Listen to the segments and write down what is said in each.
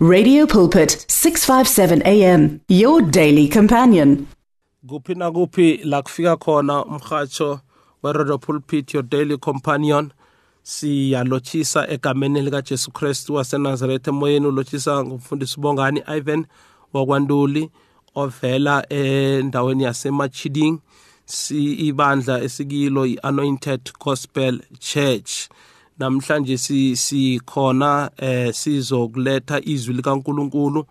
Radio Pulpit 657 AM your daily companion Kuphi na kuphi la kufika khona umhajo we Radio Pulpit your daily companion siyalochisa egameni lika Jesu Christ waseNazaretha emoyeni ulochisa ngumfundisi Bongani Ivan wakwanduli ovela endaweni yasemachiding si ibandla esikilo iAnointed Gospel Church namhlanje sikhona eh sizokuletha izwi likaNkuluNkulu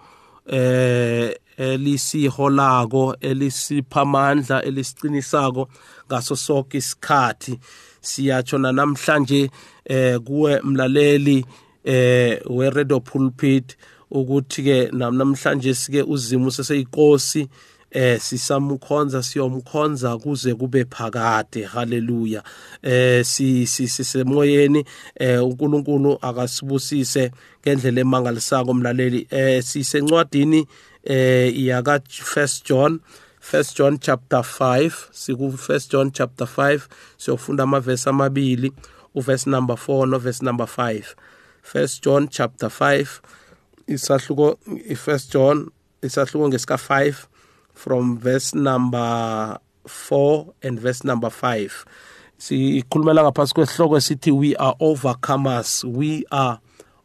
eh elisiholako elisiphamandla elisiqinisako ngaso sonke isikhathi siyatsho namhlanje eh kuwe mlaleli eh we Radio Pulpit ukuthi ke namhlanje sike uzimo seseyinkosi eh sisamukhonza siyomkhonza kuze kube phakade haleluya eh sisemoyeni eh uNkulunkulu akasibusise ngendlela emangalisako umlaleli eh sisencwadini eh yaka 1 John 1 John chapter 5 siku 1 John chapter 5 siyofunda amavesi amabili uverse number 4 no verse number 5 1 John chapter 5 isahluko i1 John isahluko ngesika 5 from verse number 4 and verse number 5 sikhulumela ngaphansi kwesihloko esithi we are overcomers we are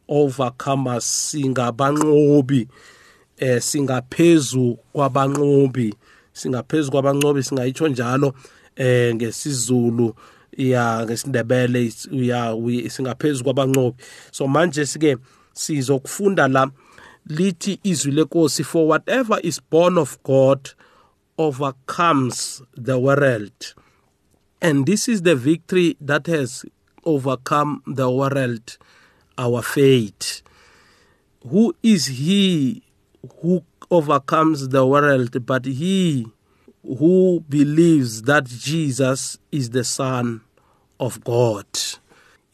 overcomers singabanqobi eh singaphezu kwabanqobi singaphezu kwabanqobi singayitsho njalo eh ngesizulu ya ngesindebele ya singaphezu kwabanqobi so manje sike sizokufunda la lithi izwi lenkosi for whatever is born of god overcomes the world and this is the victory that has overcome the world our faith who is he who overcomes the world but he who believes that jesus is the son of god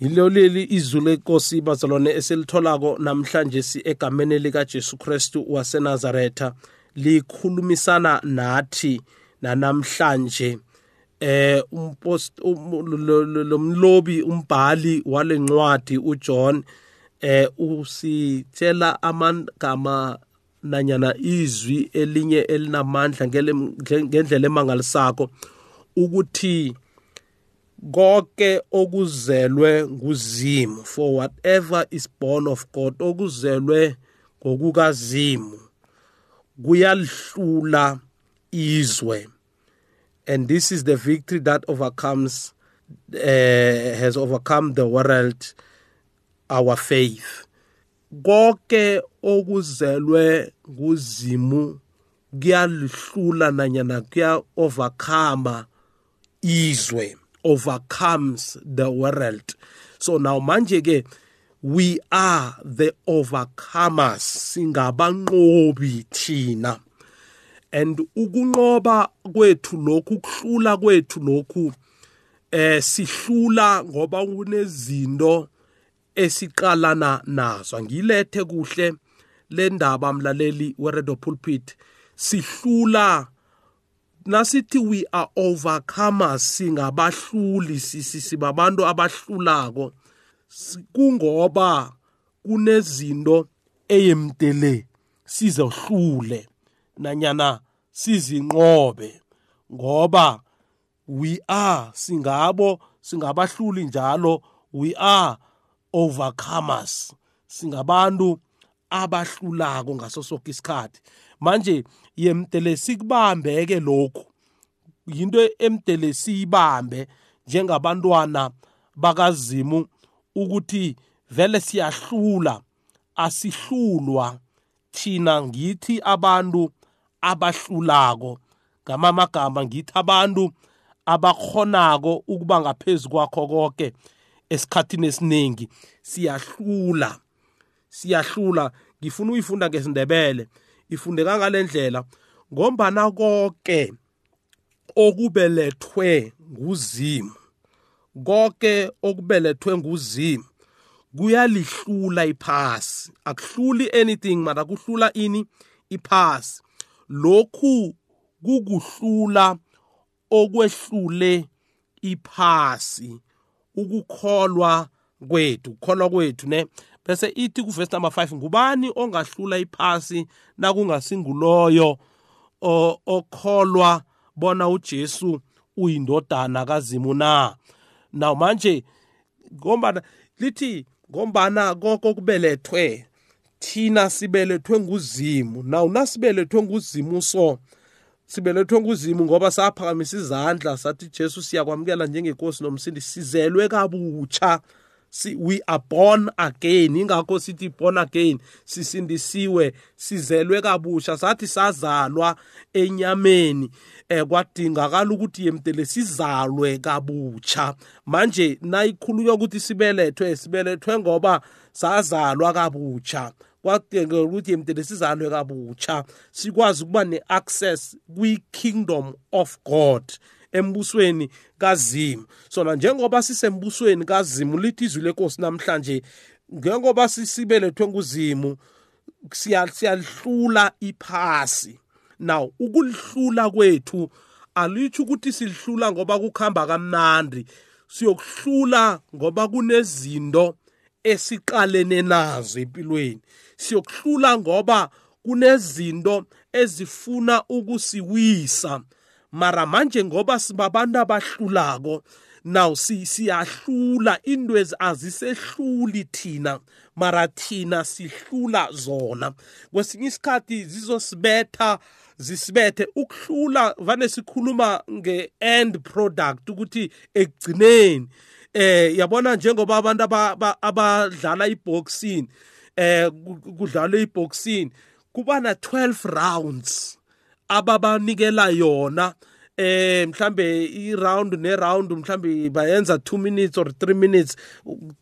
yiloleli izulu lenkosi bazalwane esilitholako namhlanje egameni likaJesu Kristu waseNazaretha likhulumisana nathi nanamhlanje eh umpost um, lomlobi umbhali walencwadi uJohn eh usitshela amagama nanyana izwi elinye elinamandla ngendlela emangalisako ukuthi konke okuzelwe nguzimu for whatever is born of God okuzelwe ngokukazimu kuyalihlula izwe and this is the victory that overcomes uh, has overcome the world our faith konke okuzelwe nguzimu kuyalihlula nanyana kuya overcome izwe overcomes the world so now manje ke we are the overcomers singabanqobi thina and ukunqoba kwethu lokhu kuhlula kwethu lokhu eh sihlula ngoba kunezinto esiqalana nazo ngilethe kuhle le ndaba mlaleli weredo pulpit sihlula nasithi we are overcomers singabahluli sibabantu abahlulako kungoba kunezinto eyemtele sizohlule nanyana sizinqobe ngoba we are singabo singabahluli njalo we are overcomers singabantu abahlulako ngaso sonke isikhathi manje yemtele sikubambe ke lokhu yinto emtele siyibambe njengabantwana bakazimu ukuthi vele siyahlula asihlulwa thina ngithi abantu abahlulako ngamamagama ngithi abantu abakhonako ukuba ngaphezulu kwakho konke esikhathini esiningi siyahlula siyahlula ngifuna uyifunda ngesindebele ifundeka ngalendlela ngombana konke okubelethwe nguzimu konke okubelethwe nguzimu kuyalihlula iphasi akuhluli anything mara kuhlula ini iphasi lokhu kukuhlula okwehlule iphasi ukukholwa kwethu ukukholwa kwethu ne bese ithi kuvesi number 5 ngubani ongahlula iphasi nakungasinguloyo okholwa bona uJesu uyindodana kazimu na now manje ngombana lithi ngombana konke okubelethwe thina sibelethwe nguzimu now nasibelethwe nguzimu so sibelethwe nguzimu ngoba saphakamisa izandla sathi jesu siyakwamukela njengenkosi nomsindi sizelwe kabutsha si we are born again ingakho sithi born again sisindisiwe sizelwe kabusha sathi sazalwa enyameni eh kwadingakala ukuthi yemtele sizalwe kabutsha manje nayikhulunywa ukuthi sibelethwe sibelethwe ngoba sazalwa kabutsha kwadingeka ukuthi yemtele sizalwe kabutsha sikwazi ukuba ne-access kwi-kingdom of god embusweni kaZimu sona njengoba sisembusweni kaZimu lithi izwi lenkosi namhlanje njengoba sisibelethwe nguZimu siyalihlula iphasi now ukulihlula kwethu alitho ukuthi silihlula ngoba kukhamba kamnandi siyokuhlula ngoba kunezinto esiqalene nazo empilweni siyokuhlula ngoba kunezinto ezifuna ukusiwisa mara manje ngoba sibabantu abahlulako now siyahlula indwezi azisehluli thina mara thina sihlula zona kwesinye isikhathi zizosibetha zisibethe ukuhlula vane sikhuluma nge-end product ukuthi ekugcineni eh yabona njengoba abantu abadlala iboxing eh kudlalwe iboxing kuba na 12 rounds ababanikela yona eh mhlambe i-round ne-round mhlambe bayenza 2 minutes or 3 minutes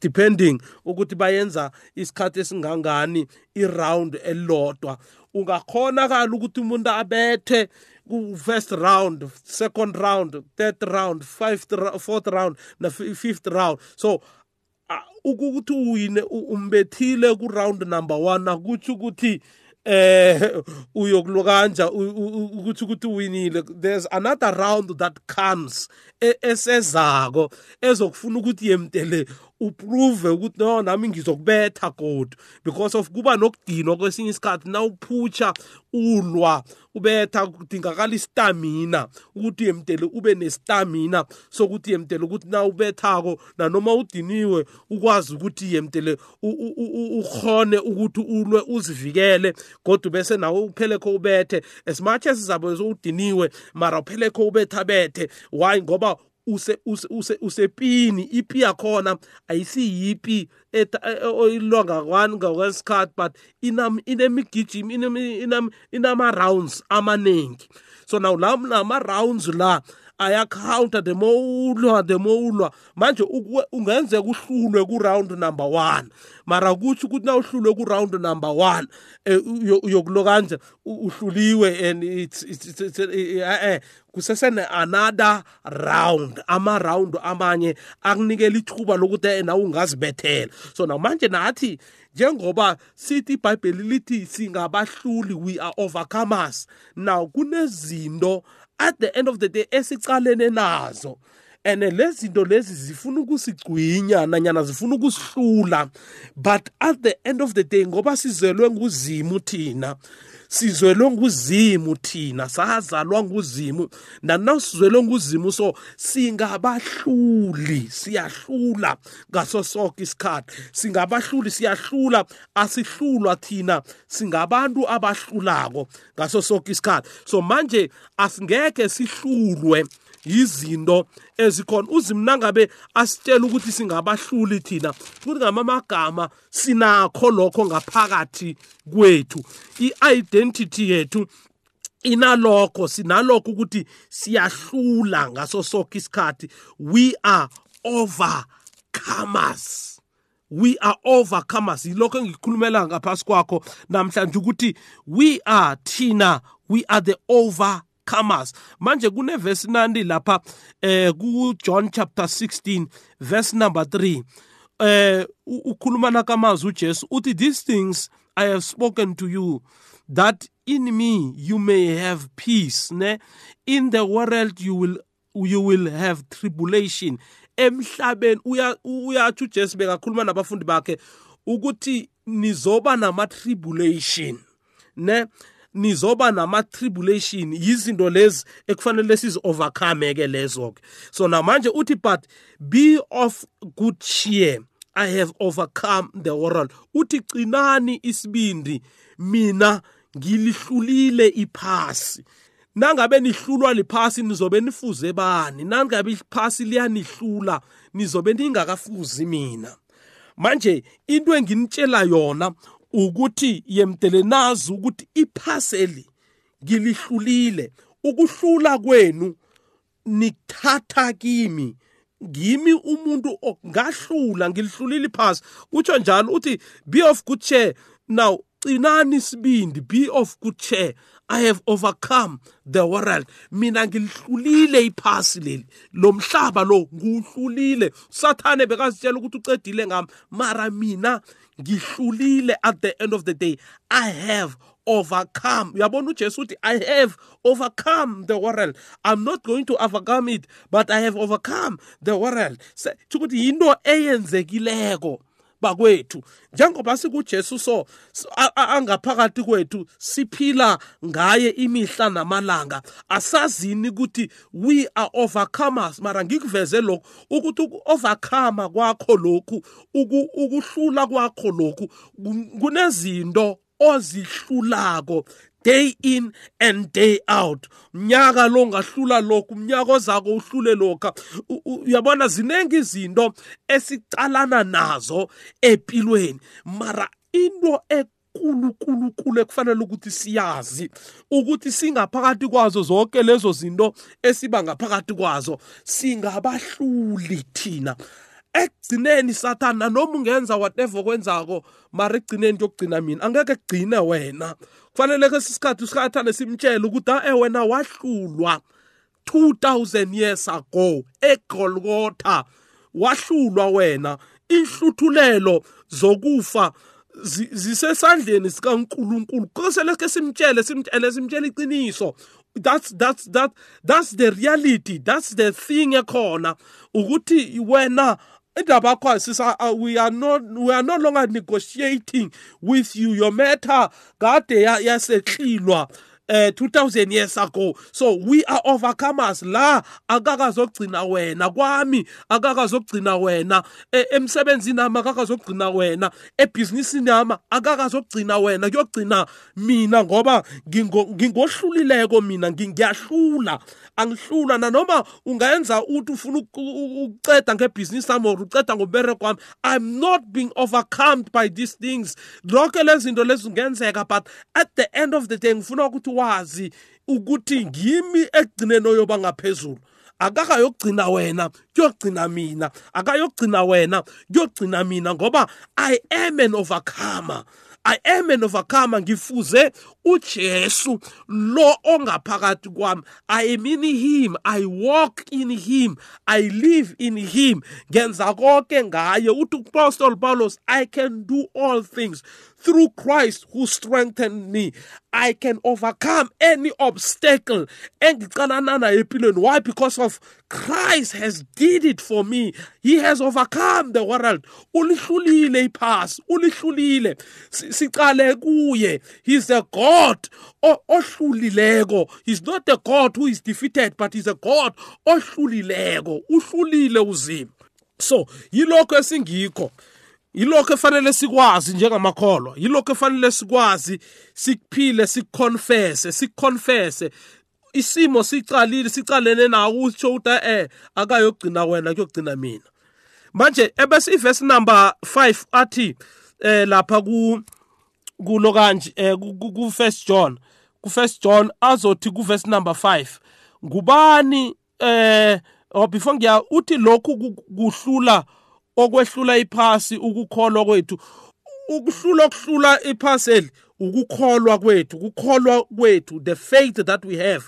depending ukuthi bayenza isikhathi esingangani i-round elodwa ungakhonakala ukuthi umuntu abethe first round second round third round fifth fourth round na-fifth round so ukuthi uwine umbethile ku-round number one akutho ukuthi uh, eh uyokuluka kanja ukuthi ukuthi uwinile there's another round that comes e, esezako ezokufuna ukuthi yemtele uprove ukuthi no nami ngizokubetha kodwa because of kuba nokudinwa kwesinye isikhathi na uphutsha ulwa ubetha kudingakala istamina ukuthi uyemtele ube nestamina sokuthi uyemtele ukuthi na ubethako nanoma udiniwe ukwazi ukuthi uyemtele ukhone ukuthi ulwe uzivikele kodwa bese nawe uphelekho ubethe as much as zabe udiniwe mara uphelekho ubethabethe why ngoba use use usepini ipi yakhona ayisiyipi e, e, oyilonga ngokwesikhathi but inemigijimi inama-rounds amaningi so naw la nama-rounds la ayacounter the mowulwa the mowulwa manje ungenzeka uhlulwe kuround number 1 mara kuthi ukuthi nawuhlulwe kuround number 1 e, yokulokanje uhluliwe and it's it's eh, eh, eh kusesene another round ama round amanye akunikela ithuba lokuthi eh, nawe ungazibethela so namanje nathi njengoba sithi ibhayibheli lithi singabahluli we are overcomers now kunezinto at the end of the day esicalene nazo ene lezinto lezi zifuna ukusigcwinya nanyana zifuna ukusihlula but at the end of the day ngoba sizelwe nguzimu thina sizwelwe nguzimu thina sazalwa nguzimu nanaw sizwelwe nguzimu so singabahluli siyahlula ngaso sonke isikhathi singabahluli siyahlula asihlulwa thina singabantu abahlulako ngaso sonke isikhathi so manje asingeke sihlulwe izinto ezikhona uzimna ngabe asitshela ukuthi singabahluli thina ukuthi ngamamagama sinakho lokho ngaphakathi kwethu i-identity yethu inalokho sinalokho ukuthi siyahlula ngaso sonke isikhathi we are overcomers we are overcomers yilokho engikukhulumela ngaphasi kwakho namhlanje ukuthi we are thina we are the over comers manje kunevesi nandi lapha eh ku John chapter 16 verse number 3 eh ukhuluma nakamazwi uJesu uthi these things i have spoken to you that in me you may have peace ne in the world you will you will have tribulation emhlabeni uyathi ujesu bekakhuluma nabafundi bakhe ukuthi nizoba nama-tribulation ne nizoba nama-tribulation yizinto lezi ekufanele sizi-overcome ke lezo-ke so namanje uthi but be of good cheer i have overcome the world uthi gcinani isibindi mina ngilihlulile iphasi nangabe nihlulwa liphasi nizobe nifuze bani nangabe iphasi liyanihlula nizobe ningakafuzi mina manje into enginitshela yona ukuthi yemtelenazi ukuthi iphaseli ngilihlulile ukuhlula kwenu nikuthatha kimi ngimi umuntu ongahlula ngilihlulile phasi kutsho njalo uthi be of good cheer now cinani sibindi be of good cheer I have overcome the world mina ngilihlulile iphasi leli lomhlaba lo ngihlulile sathane bekazitshela ukuthi ucedile ngami mara mina ngihlulile at the end of the day I have overcome uyabona ujesu uthi i have overcome the world i'm not going to overcome it but i have overcome the world tho ukuthi yinto eyenzekileko bakwethu njengoba sikuJesu so angaphakathi kwethu siphila ngaye imihla namalanga asazini ukuthi we are overcomers mara ngikuveze lokho ukuthi uku-overcome kwakho lokhu ukuhlula kwakho lokhu kunezinto ozihlulako day in and day out mnyaka lo ngahlula lokhu umnyaka ozako uhlule lokha uyabona zinenge izinto esicalana nazo empilweni mara into kulukulukhulu ekufanele ukuthi siyazi ukuthi singaphakathi kwazo zonke lezo zinto esiba ngaphakathi kwazo singabahluli thina ekugcineni sathana noma ungenza whatever okwenzako mara ekugcineni kuyokugcina mina angeke kugcine wena kufanele ke sisikhathi usikhathane simtshele ukuthi a-e wena wahlulwa 2000 years ago egolgotha wahlulwa wena inhluthulelo zokufa zisesandleni sikaNkuluNkulu kuseleke simtshele simtshele simtshele iqiniso that's that's that that's the reality that's the thing ekhona ukuthi wena Dabakwa says, we are not we are no longer negotiating with you. Your matter, God, yes, eh 2000 years ago so we are overcomers la akakazogcina wena kwami akakazogcina wena e, emsebenzini nami akakazogcina wena ebhizinisini nami akakazogcina wena kuyogcina mina ngoba ngingohlulileko mina ngiyahlula angihlula nanoma ungayenza uthi ufuna ukuceda ngebhizinisi sami or uceda ngombereko wami i'm not being overcome by these things lonke lezinto lezi kungenzeka but at the end of the day ngifuna ukuthi wazi ukuthi ngimi ekugcineni oyoba ngaphezulu akakayogcina wena kuyogcina mina akayogcina wena kuyogcina mina ngoba i am an overcomer i am an overcomer ngifuze ujesu lo ongaphakathi kwami i am in him i walk in him i live in him ngenza konke ngaye uthi upostol paulos i can do all things through Christ who strengthened me, I can overcome any obstacle. Why? Because of Christ has did it for me. He has overcome the world. Ulihlulile iphasi, ulihlulile. Siqale kuye. He's a God ohlulileko. He's not a God who is defeated, but he's a God ohlulileko. Uhlulile uzimo. So, yilokho esingikho. yilokho efanele sikwazi njengamakholwa yilokho efanele sikwazi sikuphile sikukonfese sikukonfese isimo sicalile sicalene nawo utsho ukuthi eh akayogcina wena kuyogcina mina manje ebese iverse number 5 athi eh lapha ku kulo kanje eh ku first john ku first john azothi ku verse number 5 ngubani eh or before ngiya uthi lokhu kuhlula okwehlula iphasi ukukholwa kwethu ukuhlula okuhlula iphasi eli ukukholwa kwethu ukukholwa kwethu the faith that we have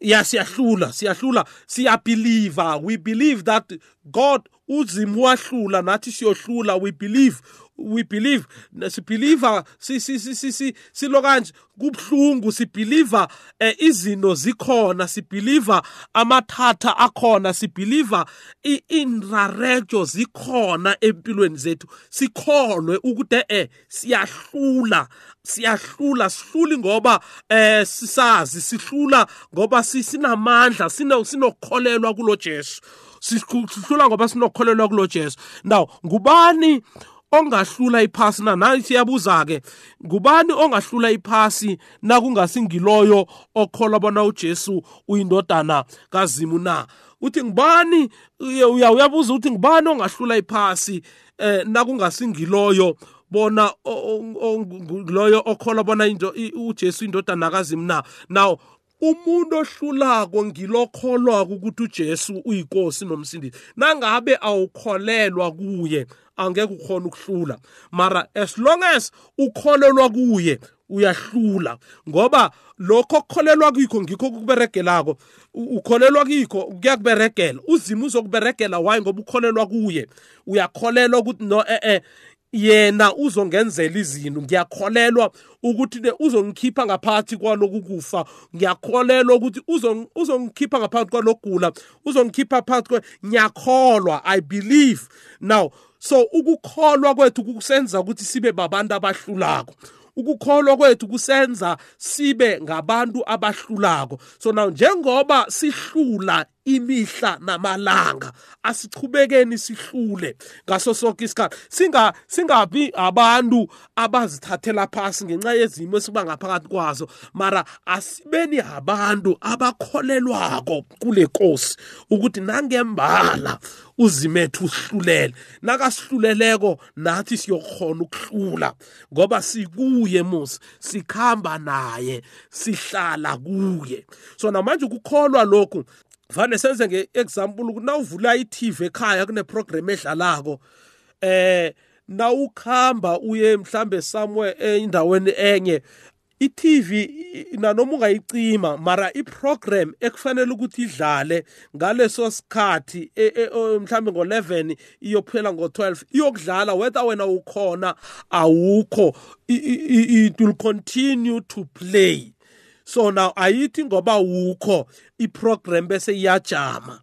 ya siyahlula siyahlula siyabelieve we believe that god uzimu wahlula nathi siyohlula we believe we believe sibelieve si si si si silo kanje kubhlungu sibelieve eh, izino zikhona sibelieve amathatha akhona sibelieve inrarejo zikhona empilweni zethu sikholwe ukuthi eh siyahlula siyahlula sihluli ngoba eh sisazi sihlula ngoba sinamandla sinokholelwa kulo Jesu sihlula ngoba sinokholelwa kulo Jesu now ngubani ongahlula iphasi na nansi yabuza-ke ngubani ongahlula iphasi nakungasingiloyo okholwa bona ujesu uyindodana kazimu na uthi ngubani uyabuza ukuthi ngubani ongahlula iphasi um eh, nakungasingiloyo bona loyo okholwa bona ujesu indodana kazimu na now umuntu ohlulako ngilokholwako ukuthi uJesu uyinkosi nomsindisi nangabe awukholelwa kuye angeke ukhona ukuhlula mara as long as ukholelwa kuye uyahlula ngoba lokho okukholelwa kikho ngikho kukuberegelako ukholelwa kikho kuyakuberegela uzima uzokuberegela waye ngoba ukholelwa kuye uyakholelwa ukuthi no e-e yena uzongenzela izinto ngiyakholelwa ukuthi le uzongikhipha ngaphakathi kwaloku kufa ngiyakholelwa ukuthi uzongikhipha ngaphakathi kwalogula uzongikhipha phakathi kwe ngiyakholwa i believe now so ukukholwa kwethu kukusenza ukuthi sibe babantu abahlulako ukukholwa kwethu kusenza sibe ngabantu abahlulako so now njengoba sihlula imihla namalanga asichubekeni sihlule ngaso sonke isikhathi singa singabi abantu abazithathela phansi ngenxa yezimo esiba ngaphakathi kwazo mara asibeni abantu abakholelwako kule nkosi ukuthi nangembala uzimethu usihlulele nakasihluleleko nathi siyokhona ukuhlula ngoba sikuye musi sikhamba naye sihlala kuye so namanje ukukholwa lokhu vane senze ngeexample nawuvula i-TV ekhaya kuneprogram edlalako eh nawukhamba uye mhlambe somewhere endaweni enye i-TV nanoma ungayicima mara i-program ekufanele ukuthi idlale ngaleso sikhathi e, e, mhlambe ngo-11 iyophela ngo-12 iyokudlala whether wena ukhona awukho it will continue to play sona ayithi ngoba ukho iprogram bese iyajama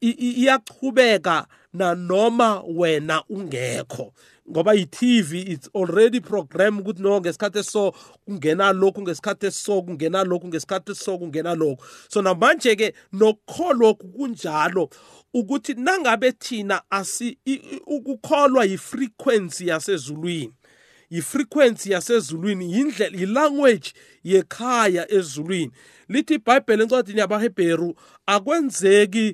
iyachubeka nanoma wena ungekho ngoba i-TV it's already program ukuthi no ngesikhathi eso kungena lokhu ngesikhathi eso kungena lokhu ngesikhathi eso kungena lokhu so namanje ke nokukholwa kunjalo ukuthi nangabe thina asi ukukholwa yifrequency yasezulwini yifrequency yasezulwini yindlela yilanguage yekhaya ezulwini lithi ibhayibheli encwadini yabahebheru akwenzeki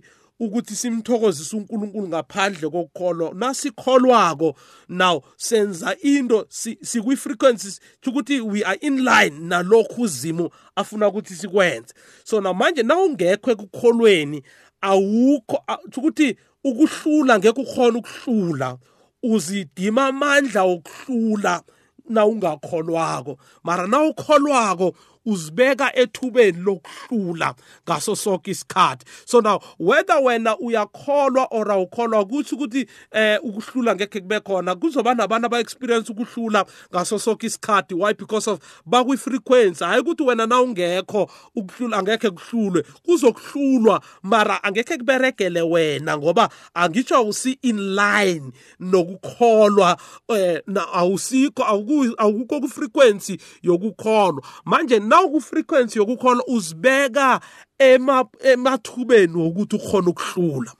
ukuthi simthokozise uNkulunkulu ngaphandle kokukholwa nasikholwako now senza into sikwi frequencies ukuthi we are in line nalokhu uzimo afuna ukuthi sikwenze so namanje nawungekho ekukholweni awukho ukuthi ukuhlula ngeke ukhona ukuhlula uzidima amandla okuhlula nawungakholwako mara nawukholwako uzibeka ethubeni lokuhlula ngaso sonke isikhathi so now whether wena uyakholwa or awukholwa kuthi ukuthi eh ukuhlula ngeke kube khona kuzoba nabantu aba-experience ukuhlula ngaso sonke isikhathi why because of bakwi-frequency hayi ukuthi wena na ungekho ukuhlula angeke kuhlulwe kuzokuhlulwa mara angeke kuberegele wena ngoba angitsho awusi in line nokukholwa eh awusikho awukho ku-frequency yokukholwa manje na la kufrequency yokukhona uzibeka emathubeni wokuthi ukhona ukuhlula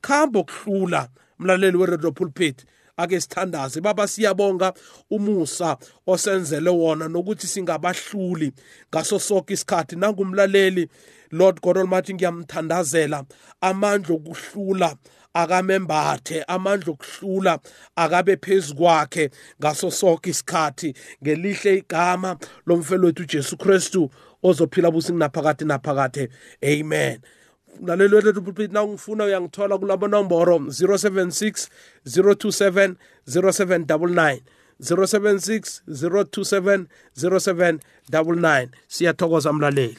khamba ukuhlula mlaleli weredio pulpit ake sithandaze baba siyabonga umusa osenzele wona nokuthi singabahluli ngaso sonke isikhathi nangumlaleli lord god olmathi ngiyamthandazela amandla okuhlula akamembathe amandla okuhlula akabe phezu kwakhe ngaso sonke isikhathi ngelihle igama lomfelwethu ujesu kristu ozophila businaphakade naphakade amen mlaleli wethu pulpit na ungifuna uyangithola kulabo nomboro 076 027 0799 076 027 0799 siyathokoza mlaleli